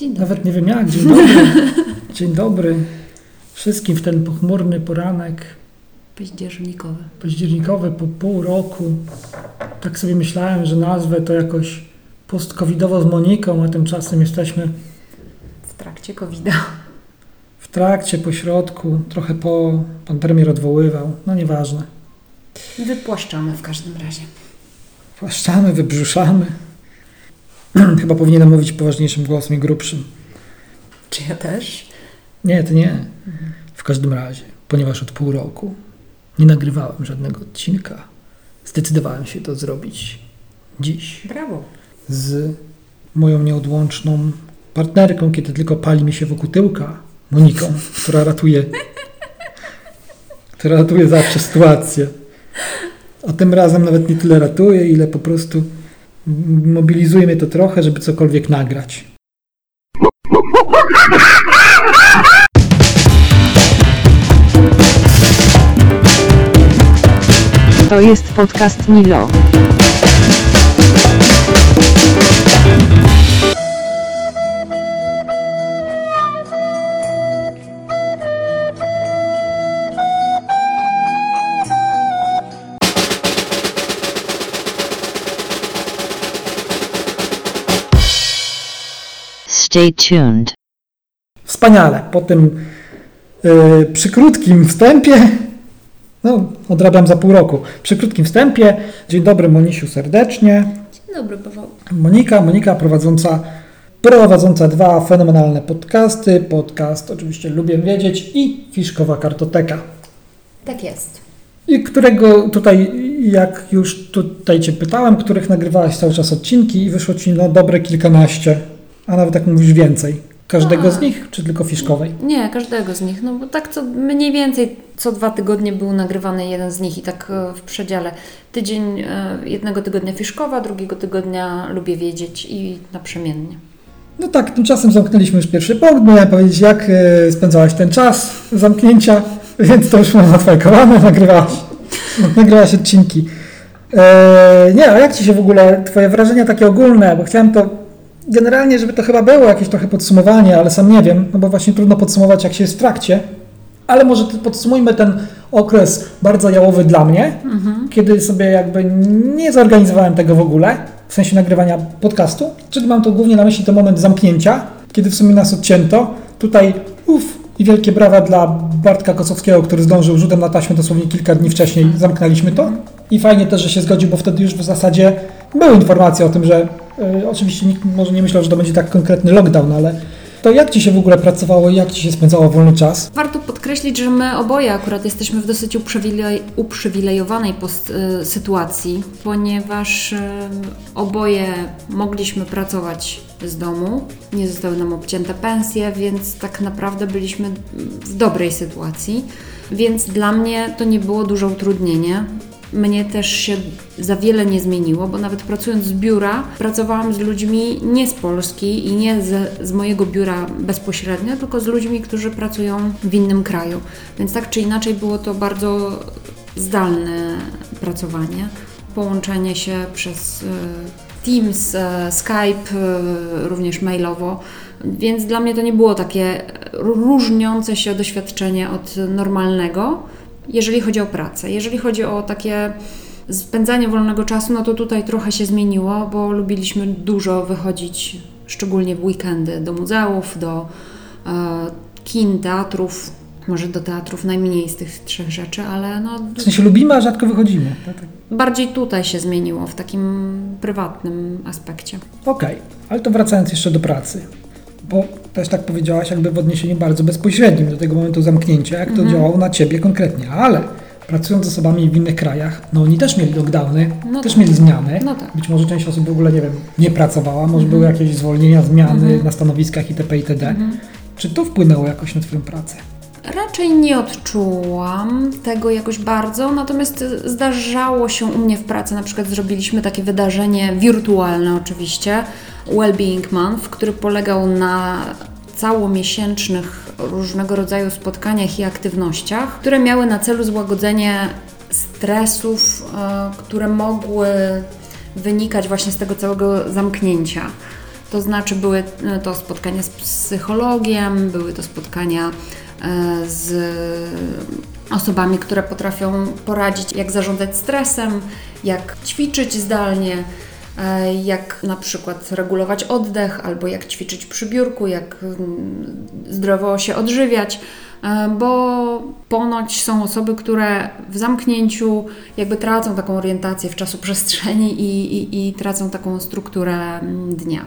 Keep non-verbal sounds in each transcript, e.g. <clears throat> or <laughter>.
Dzień dobry. Nawet nie wiem jak. Dzień dobry. <laughs> Dzień dobry. Wszystkim w ten pochmurny poranek Październikowy. październikowy po pół roku. Tak sobie myślałem, że nazwę to jakoś post-covidowo z Moniką, a tymczasem jesteśmy W trakcie covid w trakcie, po środku, trochę po. Pan premier odwoływał. No nieważne. Wypłaszczamy w każdym razie. Płaszczamy, wybrzuszamy. <clears throat> Chyba powinienem mówić poważniejszym głosem i grubszym. Czy ja też? Nie, to nie. W każdym razie, ponieważ od pół roku nie nagrywałem żadnego odcinka, zdecydowałem się to zrobić dziś Brawo. z moją nieodłączną partnerką, kiedy tylko pali mi się wokół tyłka, Moniką, która ratuje, która ratuje zawsze sytuację. A tym razem nawet nie tyle ratuje, ile po prostu mobilizuje mnie to trochę, żeby cokolwiek nagrać. To jest podcast Nilo. Stay tuned. Wspaniale. Po tym yy, przy krótkim wstępie, no odrabiam za pół roku, przy krótkim wstępie, dzień dobry Monisiu serdecznie. Dzień dobry, Paweł. Monika, Monika prowadząca, prowadząca dwa fenomenalne podcasty, podcast oczywiście Lubię Wiedzieć i Fiszkowa Kartoteka. Tak jest. I którego tutaj, jak już tutaj Cię pytałem, których nagrywałaś cały czas odcinki i wyszło Ci no dobre kilkanaście, a nawet jak mówisz więcej. Każdego A. z nich, czy tylko Fiszkowej? Nie, każdego z nich. No bo tak co mniej więcej co dwa tygodnie był nagrywany jeden z nich i tak e, w przedziale. Tydzień e, jednego tygodnia Fiszkowa, drugiego tygodnia Lubię Wiedzieć i naprzemiennie. No tak, tymczasem zamknęliśmy już pierwszy punkt. Miałem powiedzieć, jak e, spędzałaś ten czas zamknięcia, <laughs> więc to już mam zafajkowane, nagrywałaś, nagrywałaś odcinki. E, nie, a jak Ci się w ogóle, Twoje wrażenia takie ogólne, bo chciałem to generalnie, żeby to chyba było jakieś trochę podsumowanie, ale sam nie wiem, no bo właśnie trudno podsumować, jak się jest w trakcie. Ale może podsumujmy ten okres bardzo jałowy dla mnie, kiedy sobie jakby nie zorganizowałem tego w ogóle, w sensie nagrywania podcastu, czyli mam tu głównie na myśli ten moment zamknięcia, kiedy w sumie nas odcięto. Tutaj uff i wielkie brawa dla Bartka Kosowskiego, który zdążył rzutem na taśmę dosłownie kilka dni wcześniej, zamknęliśmy to. I fajnie też, że się zgodził, bo wtedy już w zasadzie były informacje o tym, że oczywiście nikt może nie myślał, że to będzie tak konkretny lockdown, ale to jak Ci się w ogóle pracowało i jak Ci się spędzało wolny czas? Warto podkreślić, że my oboje akurat jesteśmy w dosyć uprzywilej, uprzywilejowanej post, y, sytuacji, ponieważ y, oboje mogliśmy pracować z domu, nie zostały nam obcięte pensje, więc tak naprawdę byliśmy w dobrej sytuacji. Więc dla mnie to nie było duże utrudnienie. Mnie też się za wiele nie zmieniło, bo nawet pracując z biura, pracowałam z ludźmi nie z Polski i nie z, z mojego biura bezpośrednio, tylko z ludźmi, którzy pracują w innym kraju. Więc tak czy inaczej było to bardzo zdalne pracowanie, połączenie się przez e, Teams, e, Skype, e, również mailowo. Więc dla mnie to nie było takie różniące się doświadczenie od normalnego jeżeli chodzi o pracę. Jeżeli chodzi o takie spędzanie wolnego czasu, no to tutaj trochę się zmieniło, bo lubiliśmy dużo wychodzić, szczególnie w weekendy, do muzeów, do e, kin, teatrów. Może do teatrów najmniej z tych trzech rzeczy, ale no, W sensie lubimy, a rzadko wychodzimy. Tak, tak. bardziej tutaj się zmieniło w takim prywatnym aspekcie. Okej, ale to wracając jeszcze do pracy, bo też tak powiedziałaś jakby w odniesieniu bardzo bezpośrednim do tego momentu zamknięcia, jak to działało na Ciebie konkretnie, ale pracując z osobami w innych krajach, no oni też mieli lockdowny, No też tak. mieli zmiany. No tak. Być może część osób w ogóle, nie wiem, nie pracowała, może były jakieś zwolnienia, zmiany na stanowiskach itp. itd. Czy to wpłynęło jakoś na Twoją pracę? Raczej nie odczułam tego jakoś bardzo, natomiast zdarzało się u mnie w pracy, na przykład zrobiliśmy takie wydarzenie wirtualne oczywiście, Wellbeing Month, który polegał na całomiesięcznych różnego rodzaju spotkaniach i aktywnościach, które miały na celu złagodzenie stresów, e, które mogły wynikać właśnie z tego całego zamknięcia. To znaczy były e, to spotkania z psychologiem, były to spotkania e, z osobami, które potrafią poradzić, jak zarządzać stresem, jak ćwiczyć zdalnie, jak na przykład regulować oddech, albo jak ćwiczyć przy biurku, jak mm, zdrowo się odżywiać, e, bo ponoć są osoby, które w zamknięciu jakby tracą taką orientację w czasu przestrzeni i, i, i tracą taką strukturę mm, dnia.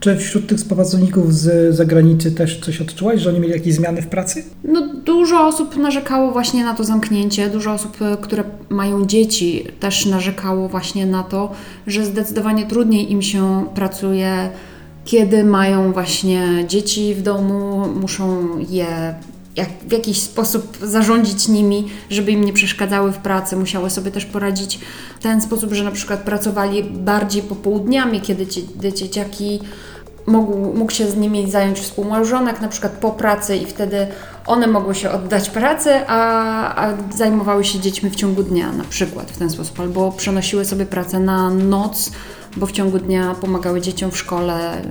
Czy wśród tych współpracowników z zagranicy też coś odczułaś, że oni mieli jakieś zmiany w pracy? No, dużo osób narzekało właśnie na to zamknięcie. Dużo osób, e, które mają dzieci, też narzekało właśnie na to, że zdecydowanie trudniej im się pracuje, kiedy mają właśnie dzieci w domu, muszą je jak, w jakiś sposób zarządzić nimi, żeby im nie przeszkadzały w pracy. Musiały sobie też poradzić w ten sposób, że na przykład pracowali bardziej popołudniami, kiedy cie, dzieciaki mógł, mógł się z nimi zająć współmałżonek, na przykład po pracy i wtedy one mogły się oddać pracy, a, a zajmowały się dziećmi w ciągu dnia na przykład w ten sposób, albo przenosiły sobie pracę na noc, bo w ciągu dnia pomagały dzieciom w szkole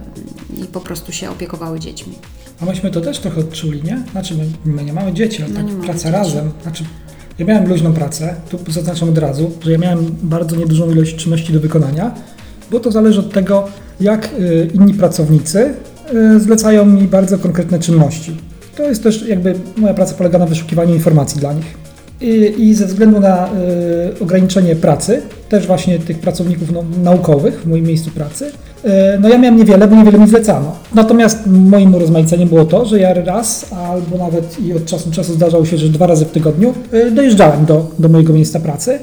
i po prostu się opiekowały dziećmi. A myśmy to też trochę odczuli, nie? Znaczy, my, my nie mamy dzieci, ale No tak praca dzieci. razem. Znaczy, ja miałem luźną pracę, tu zaznaczam od razu, że ja miałem bardzo niedużą ilość czynności do wykonania, bo to zależy od tego, jak y, inni pracownicy y, zlecają mi bardzo konkretne czynności. To jest też jakby moja praca polega na wyszukiwaniu informacji dla nich. I, i ze względu na y, ograniczenie pracy, też właśnie tych pracowników no, naukowych w moim miejscu pracy, no ja miałem niewiele, bo niewiele mi zlecano. Natomiast moim urozmaiceniem było to, że ja raz albo nawet i od czasu do czasu zdarzało się, że dwa razy w tygodniu dojeżdżałem do, do mojego miejsca pracy.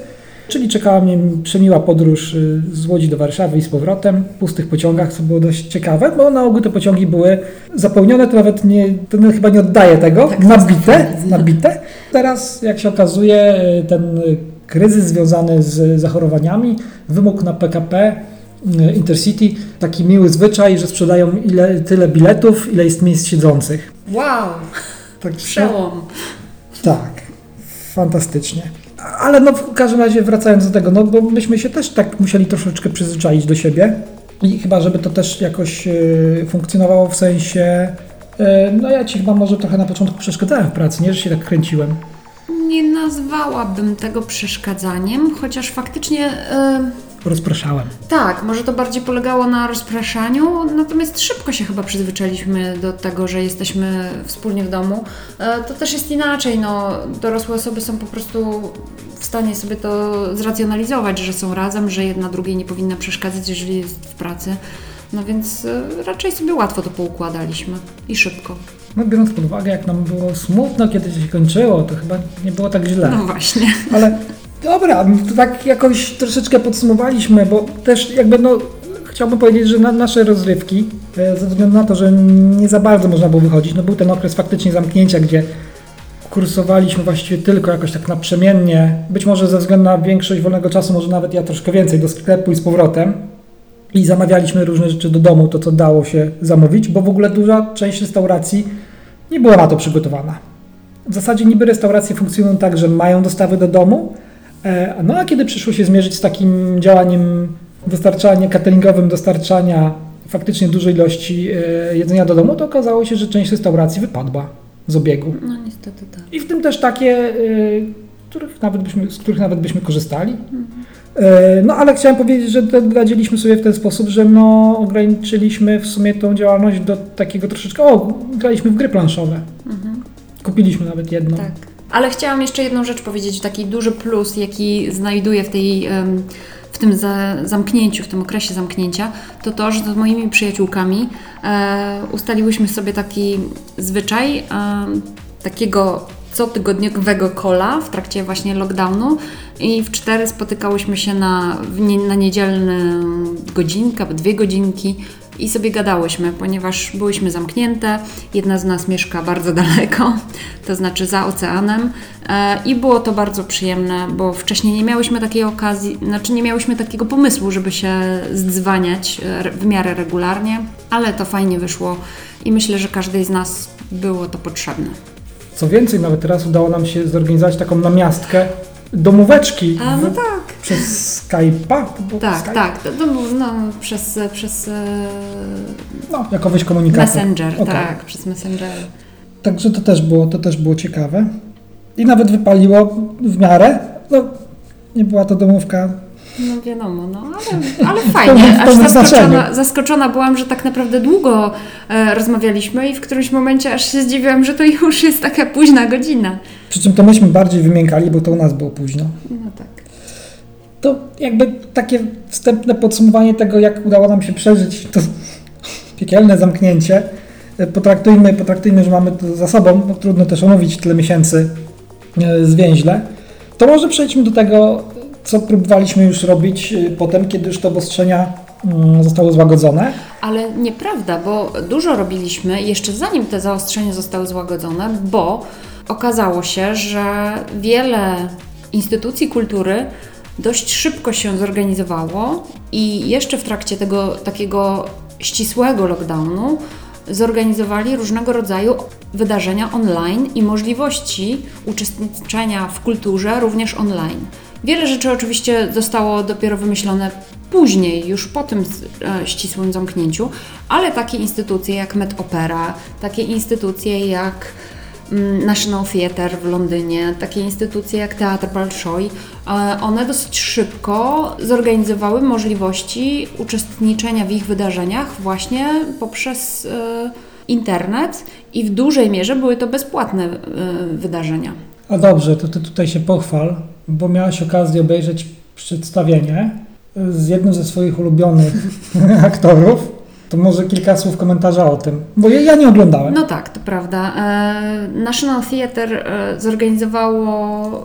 Czyli czekała mnie przemiła podróż y, z Łodzi do Warszawy i z powrotem w pustych pociągach, co było dość ciekawe, bo na ogół te pociągi były zapełnione, to nawet nie, to chyba nie oddaje tego, Tak, nabite, nabite. Teraz, jak się okazuje, y, ten kryzys związany z zachorowaniami wymógł na PKP y, Intercity taki miły zwyczaj, że sprzedają ile, tyle biletów, ile jest miejsc siedzących. Wow, Tak, przełom. tak, fantastycznie. Ale no w każdym razie wracając do tego, no bo myśmy się też tak musieli troszeczkę przyzwyczaić do siebie i chyba, żeby to też jakoś e, funkcjonowało w sensie, e, no ja ci chyba może trochę na początku przeszkadzałem w pracy, nie, że się tak kręciłem. Nie nazwałabym tego przeszkadzaniem, chociaż faktycznie. Rozpraszałem. Tak, może to bardziej polegało na rozpraszaniu, natomiast szybko się chyba przyzwyczailiśmy do tego, że jesteśmy wspólnie w domu. E, To też jest inaczej, no, dorosłe osoby są po prostu w stanie sobie to zracjonalizować, że są razem, że jedna drugiej nie powinna przeszkadzać, jeżeli jest w pracy. No więc e, raczej sobie łatwo to poukładaliśmy i szybko. No biorąc pod uwagę, jak nam było smutno, kiedy się kończyło, to chyba nie było tak źle. No właśnie. Ale dobra, to tak jakoś troszeczkę podsumowaliśmy, bo też jakby no chciałbym powiedzieć, że na nasze rozrywki, e, ze względu na to, że nie za bardzo można było wychodzić, no był ten okres faktycznie zamknięcia, gdzie kursowaliśmy właściwie tylko jakoś tak naprzemiennie, być może ze względu na większość wolnego czasu, może nawet ja troszkę więcej, do sklepu i z powrotem. I zamawialiśmy różne rzeczy do domu, to co dało się zamówić, bo w ogóle duża część restauracji nie była na to przygotowana. W zasadzie niby restauracje funkcjonują tak, że mają dostawy do domu, no a kiedy przyszło się zmierzyć z takim działaniem dostarczania, cateringowym dostarczania faktycznie dużej ilości e, jedzenia do domu, to okazało się, że część restauracji wypadła z obiegu. No niestety tak. I w tym też takie, y, których nawet byśmy, z których nawet byśmy korzystali. Y, No ale chciałem powiedzieć, że radziliśmy sobie w ten sposób, że no, ograniczyliśmy w sumie tą działalność do takiego troszeczkę, o, graliśmy w gry planszowe. Kupiliśmy nawet jedną. Tak. Ale chciałam jeszcze jedną rzecz powiedzieć, taki duży plus, jaki znajduję w tej. W tym za, zamknięciu, w tym okresie zamknięcia, to to, że z moimi przyjaciółkami e, ustaliłyśmy sobie taki zwyczaj em, takiego cotygodniowego kola w trakcie właśnie lockdownu i w cztery spotykałyśmy się na, na niedzielną godzinkę, dwie godzinki i sobie gadałyśmy, ponieważ byłyśmy zamknięte. Jedna z nas mieszka bardzo daleko, to znaczy za oceanem, e, i było to bardzo przyjemne, bo wcześniej nie miałyśmy takiej okazji, znaczy nie miałyśmy takiego pomysłu, żeby się zdzwaniać e, w miarę regularnie, ale to fajnie wyszło i myślę, że każdej z nas było to potrzebne. Co więcej, nawet teraz udało nam się zorganizować taką namiastkę domóweczki A, no tak. Przez Skype'a? Tak, Skype? tak. To, to był no, przez, przez e, No, jakoś komunikacja. Messenger, Okej. tak, przez Messenger. Także to też, było, to też było ciekawe. I nawet wypaliło w miarę. No, nie była to domówka. No wiadomo, no ale, <laughs> ale fajnie. Aż zaskoczona, zaskoczona byłam, że tak naprawdę długo e, rozmawialiśmy i w którymś momencie aż się zdziwiłam, że to już jest taka późna godzina. Przy czym to myśmy bardziej wymiękali, bo to u nas było późno. No tak. To jakby takie wstępne podsumowanie tego, jak udało nam się przeżyć to <laughs> piekielne zamknięcie. E, Potraktujmy, potraktujmy, że mamy to za sobą. No, trudno też omówić tyle miesięcy e, zwięźle. To może przejdźmy do tego, co próbowaliśmy już robić e, potem, kiedy już te obostrzenia mm, zostały złagodzone. Ale nieprawda, bo dużo robiliśmy jeszcze zanim te zaostrzenia zostały złagodzone, bo okazało się, że wiele instytucji kultury dość szybko się zorganizowało i jeszcze w trakcie tego takiego ścisłego lockdownu zorganizowali różnego rodzaju wydarzenia online i możliwości uczestniczenia w kulturze również online. Wiele rzeczy oczywiście zostało dopiero wymyślone później, już po tym e, ścisłym zamknięciu, ale takie instytucje jak Met Opera, takie instytucje jak National Theatre w Londynie, takie instytucje jak Teatr Bolshoi, e, one dosyć szybko zorganizowały możliwości uczestniczenia w ich wydarzeniach właśnie poprzez e, internet i w dużej mierze były to bezpłatne e, wydarzenia. A dobrze, to ty tutaj się pochwal, bo miałaś okazję obejrzeć przedstawienie z jednym ze swoich ulubionych <laughs> aktorów. To może kilka słów komentarza o tym, bo ja, nie oglądałem. No tak, to prawda. E, National Theatre zorganizowało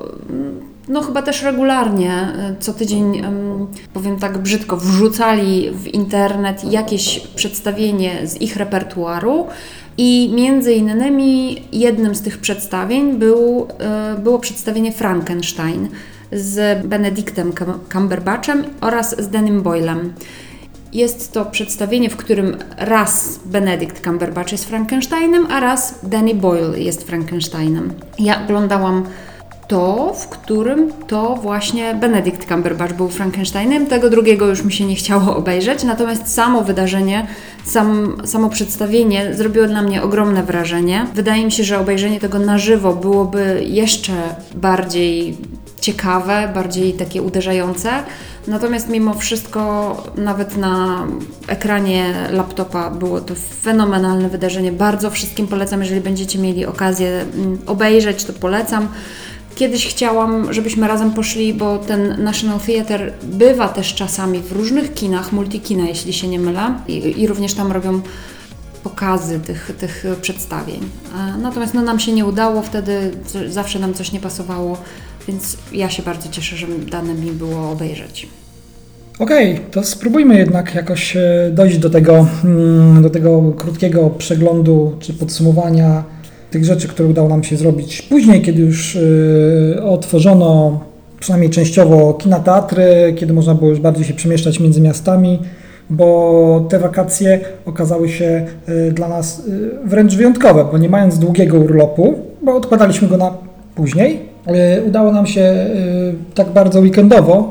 no chyba też regularnie, e, co tydzień, em, powiem tak brzydko, wrzucali w internet jakieś przedstawienie z ich repertuaru i między innymi jednym z tych przedstawień był, e, było przedstawienie Frankenstein z Benedictem Cum- Cumberbatchem oraz z Denim Boylem. Jest to przedstawienie, w którym raz Benedict Cumberbatch jest Frankensteinem, a raz Danny Boyle jest Frankensteinem. Ja oglądałam to, w którym to właśnie Benedict Cumberbatch był Frankensteinem. Tego drugiego już mi się nie chciało <laughs> obejrzeć, natomiast samo wydarzenie, sam, samo przedstawienie zrobiło dla mnie ogromne wrażenie. Wydaje mi się, że obejrzenie tego na żywo byłoby jeszcze bardziej ciekawe, bardziej takie uderzające. Natomiast mimo wszystko, nawet na ekranie laptopa było to fenomenalne wydarzenie. Bardzo wszystkim polecam, jeżeli będziecie mieli okazję mm, obejrzeć, to polecam. Kiedyś chciałam, żebyśmy razem poszli, bo ten National Theatre bywa też czasami w różnych kinach, multikina, jeśli się nie mylę, i, i również tam robią pokazy tych, tych przedstawień. E, Natomiast no, nam się nie udało, wtedy zawsze nam coś nie pasowało, więc ja się bardzo cieszę, że dane mi było obejrzeć. Okej, to spróbujmy jednak jakoś e, dojść do tego, mm, do tego krótkiego przeglądu czy podsumowania tych rzeczy, które udało nam się zrobić później, kiedy już e, otworzono przynajmniej częściowo kina, teatry, kiedy można było już bardziej się przemieszczać między miastami, bo te wakacje okazały się e, dla nas wręcz wyjątkowe, bo nie mając długiego urlopu, bo odkładaliśmy go na później, udało nam się e, tak bardzo weekendowo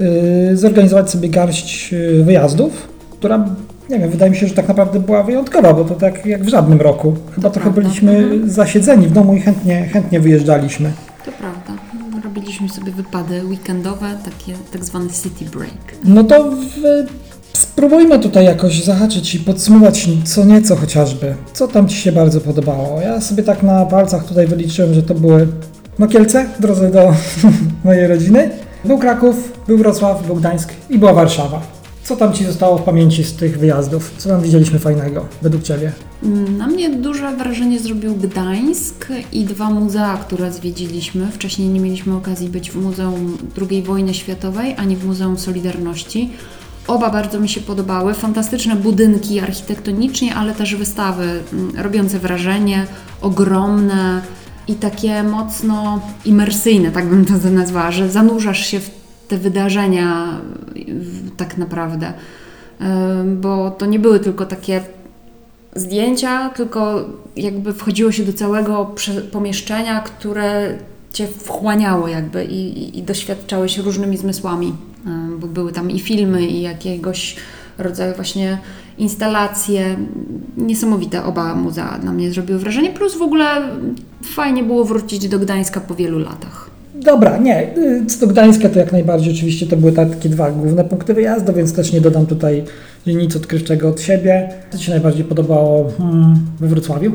y, zorganizować sobie garść wyjazdów, która, nie wiem, wydaje mi się, że tak naprawdę była wyjątkowa, bo to tak jak w żadnym roku. Chyba trochę prawda. byliśmy Mhm. zasiedzeni w domu i chętnie, chętnie wyjeżdżaliśmy. To prawda. Robiliśmy sobie wypady weekendowe, takie tak zwany city break. No to w, spróbujmy tutaj jakoś zahaczyć i podsumować co nieco chociażby. Co tam Ci się bardzo podobało? Ja sobie tak na palcach tutaj wyliczyłem, że to były no Kielce w drodze do <laughs> mojej rodziny. Był Kraków, był Wrocław, był Gdańsk i była Warszawa. Co tam Ci zostało w pamięci z tych wyjazdów? Co tam widzieliśmy fajnego według Ciebie? Mm, Na mnie duże wrażenie zrobił Gdańsk i dwa muzea, które zwiedziliśmy. Wcześniej nie mieliśmy okazji być w Muzeum II wojny światowej ani w Muzeum Solidarności. Oba bardzo mi się podobały. Fantastyczne budynki architektonicznie, ale też wystawy mm, robiące wrażenie, ogromne i takie mocno imersyjne, tak bym to nazwała, że zanurzasz się w te wydarzenia w- tak naprawdę. Ym, Bo to nie były tylko takie zdjęcia, tylko jakby wchodziło się do całego pomieszczenia, które cię wchłaniało jakby i, i, i różnymi zmysłami, e, bo były tam i filmy, i jakiegoś rodzaju właśnie instalacje. Niesamowite oba muzea na mnie zrobiły wrażenie, plus w ogóle fajnie było wrócić do Gdańska po wielu latach. Dobra, nie. y, Co do Gdańska, to jak najbardziej oczywiście to były takie dwa główne punkty wyjazdu, więc też nie dodam tutaj nic odkrywczego od siebie. Co Ci się najbardziej podobało hmm, we Wrocławiu?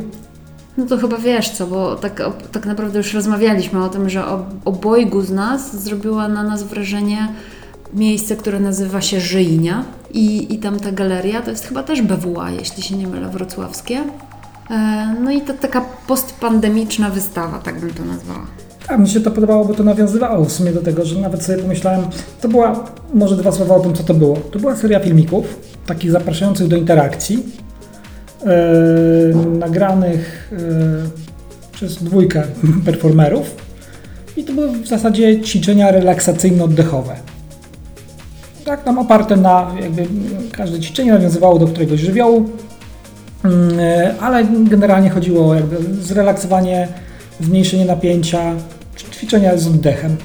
No to chyba wiesz co, bo tak, tak naprawdę już rozmawialiśmy o tym, że ob- obojgu z nas zrobiła na nas wrażenie miejsce, które nazywa się Żyjnia i, i tam ta galeria to jest chyba też BWA, jeśli się nie mylę, wrocławskie. E, No i to taka postpandemiczna wystawa, tak bym to nazwała. A mi się to podobało, bo to nawiązywało w sumie do tego, że nawet sobie pomyślałem, to była, może dwa słowa o tym, co to było. To była seria filmików, takich zapraszających do interakcji, e, nagranych e, przez dwójkę <laughs> performerów i to były w zasadzie ćwiczenia relaksacyjno-oddechowe. Tak, tam oparte na, jakby każde ćwiczenie nawiązywało do któregoś żywiołu, Mm, e, ale generalnie chodziło o jakby zrelaksowanie, zmniejszenie napięcia, ćwiczenia z oddechem.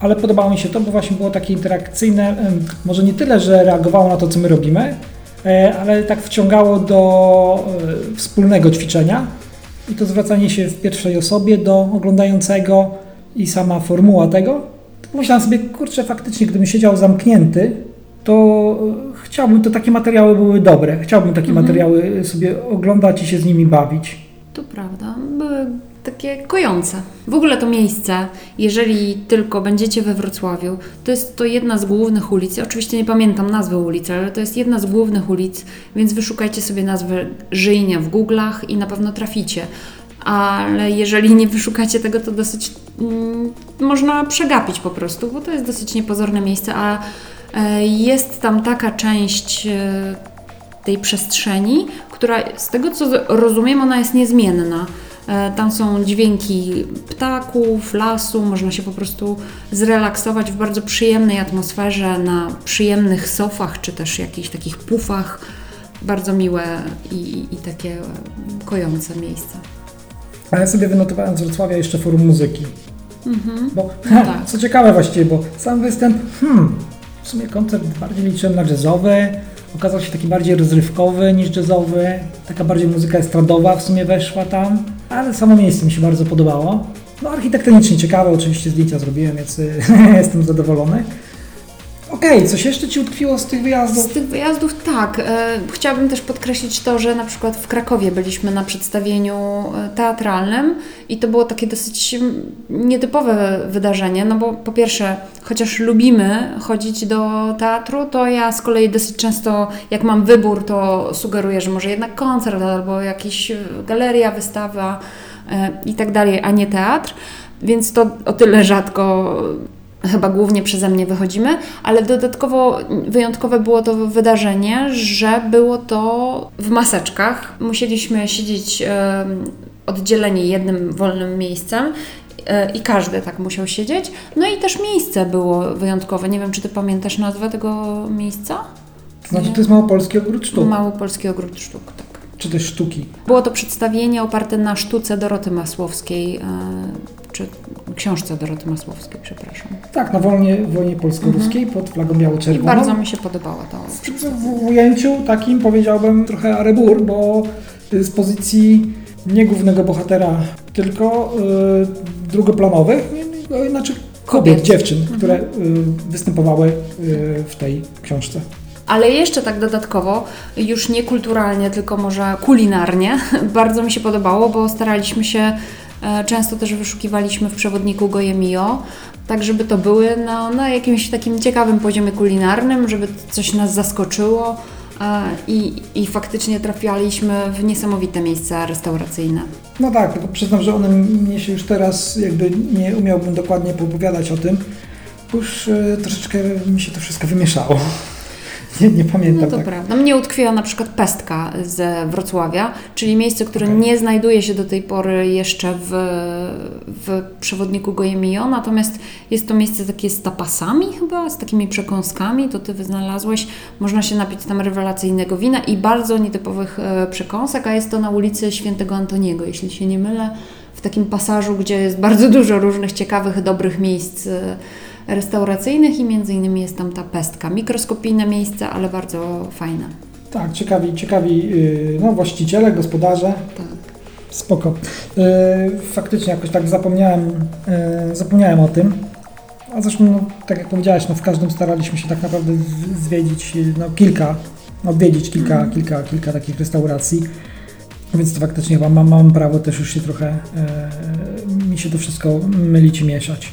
Ale podobało mi się to, bo właśnie było takie interakcyjne, może nie tyle, że reagowało na to, co my robimy, e, ale tak wciągało do e, wspólnego ćwiczenia i to zwracanie się w pierwszej osobie do oglądającego i sama formuła tego. Myślałem sobie, kurczę, faktycznie, gdybym siedział zamknięty, to e, chciałbym, to takie materiały były dobre. Chciałbym takie materiały sobie oglądać i się z nimi bawić. To prawda, były takie kojące. W ogóle to miejsce, jeżeli tylko będziecie we Wrocławiu, to jest to jedna z głównych ulic. Oczywiście nie pamiętam nazwy ulicy, ale to jest jedna z głównych ulic, więc wyszukajcie sobie nazwę Żyjnia w Google'ach i na pewno traficie. Ale jeżeli nie wyszukacie tego, to dosyć mm, można przegapić po prostu, bo to jest dosyć niepozorne miejsce, a e, jest tam taka część e, tej przestrzeni, która z tego co rozumiem, ona jest niezmienna. E, Tam są dźwięki ptaków, lasu, można się po prostu zrelaksować w bardzo przyjemnej atmosferze, na przyjemnych sofach czy też jakichś takich pufach. Bardzo miłe i, i takie kojące miejsce. A ja sobie wynotowałem z Wrocławia jeszcze forum muzyki. Bo, No tak. co ciekawe właściwie, bo sam występ, hmm, w sumie koncert bardziej liczyłem na jazzowy, okazał się taki bardziej rozrywkowy niż jazzowy, taka bardziej muzyka estradowa w sumie weszła tam, ale samo miejsce mi się bardzo podobało. No architektonicznie ciekawe, oczywiście zdjęcia zrobiłem, więc <laughs> jestem zadowolony. Okej, coś jeszcze Ci utkwiło z tych Z wyjazdów? tych wyjazdów tak. E, chciałabym też podkreślić to, że na przykład w Krakowie byliśmy na przedstawieniu e, teatralnym i to było takie dosyć mm, nietypowe wydarzenie, no bo po pierwsze, chociaż lubimy chodzić do teatru, to ja z kolei dosyć często, jak mam wybór, to sugeruję, że może jednak koncert albo jakiś e, galeria, wystawa i tak dalej, a nie teatr. Więc to o tyle rzadko chyba głównie przeze mnie wychodzimy, ale dodatkowo wyjątkowe było to wydarzenie, że było to w maseczkach. Musieliśmy siedzieć oddzieleni jednym wolnym miejscem e, i każdy tak musiał siedzieć. No i też miejsce było wyjątkowe. Nie wiem, czy ty pamiętasz nazwę tego miejsca? To znaczy, to jest Małopolski Ogród Sztuk, Małopolski Ogród Sztuk, tak. czy też sztuki. Było to przedstawienie oparte na sztuce Doroty Masłowskiej, e, czy książce Doroty Masłowskiej, przepraszam. Tak, na wojnie, wojnie polsko-ruskiej pod flagą biało-czerwoną. bardzo mi się podobała to W, w ujęciu takim powiedziałbym trochę arebur, bo y, z pozycji nie głównego bohatera, tylko y, drugoplanowych, y, znaczy kobiet, Kobiet. dziewczyn, które y, występowały y, w tej książce. Ale jeszcze tak dodatkowo, już nie kulturalnie, tylko może kulinarnie, <laughs> bardzo mi się podobało, bo staraliśmy się, często też wyszukiwaliśmy w przewodniku Goje Mio, tak żeby to były no, na jakimś takim ciekawym poziomie kulinarnym, żeby coś nas zaskoczyło e, i, i faktycznie trafialiśmy w niesamowite miejsca restauracyjne. No tak, tylko przyznam, że one mnie się już teraz jakby nie umiałbym dokładnie poopowiadać o tym, bo już y, troszeczkę mi się to wszystko wymieszało. <laughs> Nie, nie pamiętam. No to tak. prawda. Mnie utkwiła na przykład Pestka ze Wrocławia, czyli miejsce, które Okej. nie znajduje się do tej pory jeszcze w, w przewodniku Gojemio, natomiast jest to miejsce takie z tapasami chyba, z takimi przekąskami, to Ty wynalazłeś. Można się napić tam rewelacyjnego wina i bardzo nietypowych e, przekąsek, a jest to na ulicy Świętego Antoniego, jeśli się nie mylę, w takim pasażu, gdzie jest bardzo dużo różnych ciekawych, dobrych miejsc e, restauracyjnych i między innymi jest tam ta pestka. Mikroskopijne miejsce, ale bardzo fajne. Tak, ciekawi, ciekawi yy, no, właściciele, gospodarze. Tak. Spoko. Yy, faktycznie jakoś tak zapomniałem, yy, zapomniałem o tym. A zresztą, no, tak jak powiedziałeś, no, w każdym staraliśmy się tak naprawdę zwiedzić no, kilka, odwiedzić kilka, Mhm. kilka, kilka takich restauracji. Więc to faktycznie chyba mam, mam prawo też już się trochę, yy, mi się to wszystko mylić i mieszać.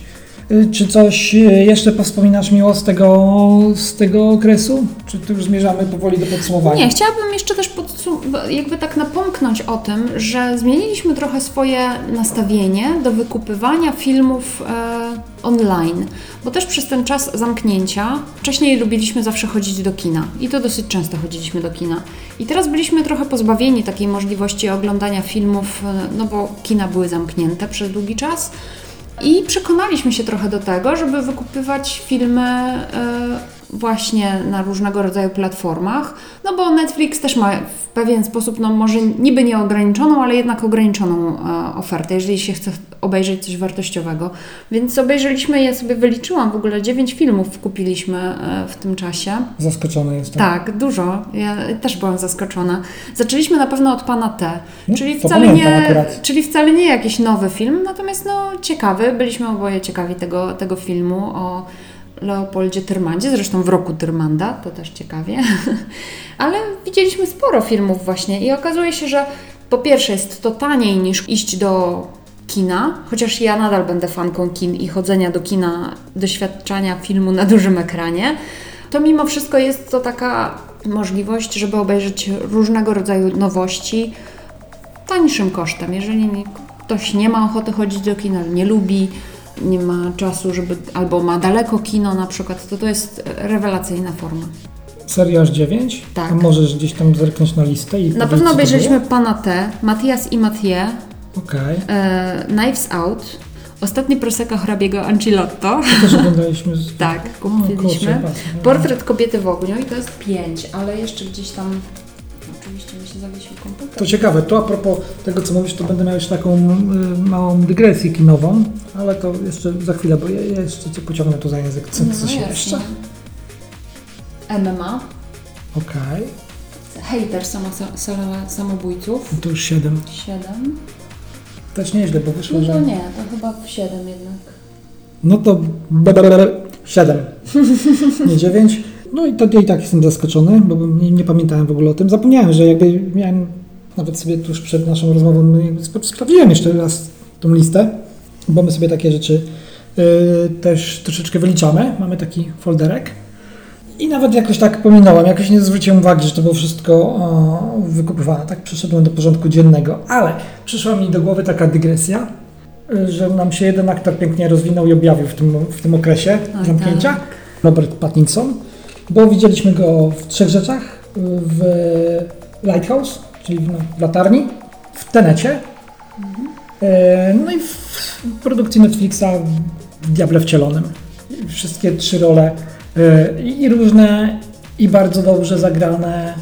Yy, Czy coś yy, jeszcze powspominasz miło z tego, z tego okresu? Czy tu już zmierzamy powoli do podsumowania? Nie, chciałabym jeszcze też jakby tak napomknąć o tym, że zmieniliśmy trochę swoje nastawienie do wykupywania filmów e, online, bo też przez ten czas zamknięcia wcześniej lubiliśmy zawsze chodzić do kina i to dosyć często chodziliśmy do kina. I teraz byliśmy trochę pozbawieni takiej możliwości oglądania filmów, e, no bo kina były zamknięte przez długi czas. I przekonaliśmy się trochę do tego, żeby wykupywać filmy e, właśnie na różnego rodzaju platformach, no bo Netflix też ma w pewien sposób, no może niby nieograniczoną, ale jednak ograniczoną e, ofertę, jeżeli się chce obejrzeć coś wartościowego. Więc obejrzeliśmy, ja sobie wyliczyłam w ogóle, 9 filmów kupiliśmy e, w tym czasie. Zaskoczony jestem. Tak, dużo. Ja też byłam zaskoczona. Zaczęliśmy na pewno od Pana T, No, czyli wcale, nie, czyli wcale nie jakiś nowy film, natomiast no ciekawy. Byliśmy oboje ciekawi tego, tego filmu o Leopoldzie Tyrmandzie, zresztą w roku Tyrmanda, to też ciekawie. <laughs> Ale widzieliśmy sporo filmów właśnie i okazuje się, że po pierwsze jest to taniej niż iść do kina, chociaż ja nadal będę fanką kin i chodzenia do kina, doświadczania filmu na dużym ekranie, to mimo wszystko jest to taka możliwość, żeby obejrzeć różnego rodzaju nowości tańszym kosztem. Jeżeli ktoś nie ma ochoty chodzić do kina, nie lubi, nie ma czasu, żeby, albo ma daleko kino na przykład, to to jest rewelacyjna forma. Seria aż 9? Tak. A możesz gdzieś tam zerknąć na listę i Na pewno to obejrzeliśmy Pana T, Matias i Mathieu, Okej. e, Knives Out, Ostatni proseka hrabiego Ancilotto. To też oglądaliśmy. Z... <laughs> Tak, kupiliśmy. no. Portret kobiety w ogniu i to jest pięć, ale jeszcze gdzieś tam. Oczywiście mi się zawiesił komputer. To ciekawe, to a propos tego, co mówisz, to będę miał jeszcze taką y, małą dygresję kinową, ale to jeszcze za chwilę, bo ja, ja jeszcze Cię pociągnę tu za język. Co, co się No, jeszcze? MMA, Okej, Hater samo, sala samobójców, no to już 7. 7. Też nieźle, bo wyszło, No to że... nie, to chyba w 7 jednak. No to 7, <laughs> nie 9. No i to ja i tak jestem zaskoczony, bo nie, nie pamiętałem w ogóle o tym. Zapomniałem, że jakby miałem, nawet sobie tuż przed naszą rozmową no sprawdziłem jeszcze raz tą listę, bo my sobie takie rzeczy y, też troszeczkę wyliczamy. Mamy taki folderek. I nawet jakoś tak pominąłem, jakoś nie zwróciłem uwagi, że to było wszystko o, wykupywane. Tak przeszedłem do porządku dziennego, ale przyszła mi do głowy taka dygresja, że nam się jeden aktor pięknie rozwinął i objawił w tym, w tym okresie Oj, zamknięcia. tak. Robert Pattinson, bo widzieliśmy go w trzech rzeczach. W Lighthouse, czyli w, no, w latarni, w Tenecie, e, no i w produkcji Netflixa w Diable Wcielonym. Wszystkie trzy role i i różne, i bardzo dobrze zagrane.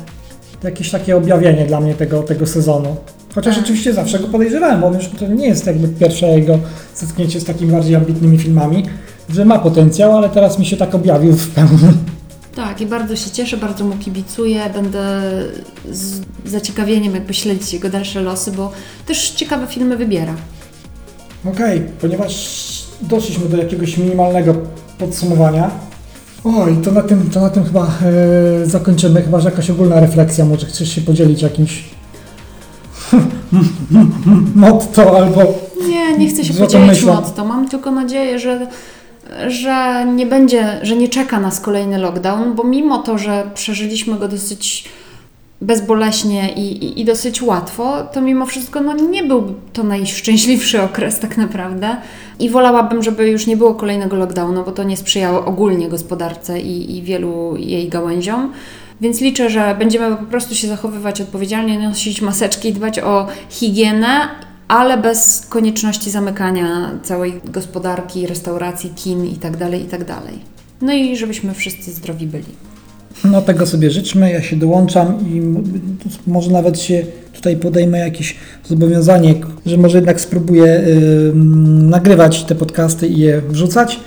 Jakieś takie objawienie dla mnie tego, tego sezonu. Chociaż Tak. oczywiście zawsze go podejrzewałem, bo już to nie jest jakby pierwsze jego zetknięcie z takimi bardziej ambitnymi filmami, że ma potencjał, ale teraz mi się tak objawił w pełni. Tak, i bardzo się cieszę, bardzo mu kibicuję. Będę z zaciekawieniem jakby śledzić jego dalsze losy, bo też ciekawe filmy wybiera. Okej, ponieważ doszliśmy do jakiegoś minimalnego podsumowania. Oj, to na tym, to na tym chyba e, zakończymy, chyba że jakaś ogólna refleksja, może chcesz się podzielić jakimś <laughs> motto albo Nie, nie chcę się podzielić myślą. motto. Mam tylko nadzieję, że, że nie będzie, że nie czeka nas kolejny lockdown, bo mimo to, że przeżyliśmy go dosyć bezboleśnie i, i, i dosyć łatwo, to mimo wszystko no, nie był to najszczęśliwszy okres tak naprawdę. I wolałabym, żeby już nie było kolejnego lockdownu, bo to nie sprzyjało ogólnie gospodarce i, i wielu jej gałęziom. Więc liczę, że będziemy po prostu się zachowywać odpowiedzialnie, nosić maseczki, dbać o higienę, ale bez konieczności zamykania całej gospodarki, restauracji, kin itd., itd. No i żebyśmy wszyscy zdrowi byli. No tego sobie życzmy, ja się dołączam i może nawet się tutaj podejmę jakieś zobowiązanie, że może jednak spróbuję y, nagrywać te podcasty i je wrzucać.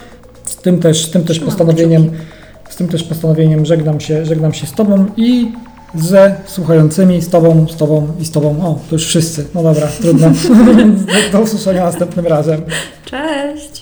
Z tym też, z tym też Trzymam postanowieniem, z tym też postanowieniem żegnam się, żegnam się z Tobą i ze słuchającymi, z Tobą, z Tobą i z Tobą. O, to już wszyscy. No dobra, trudno. <laughs> do usłyszenia następnym razem. Cześć!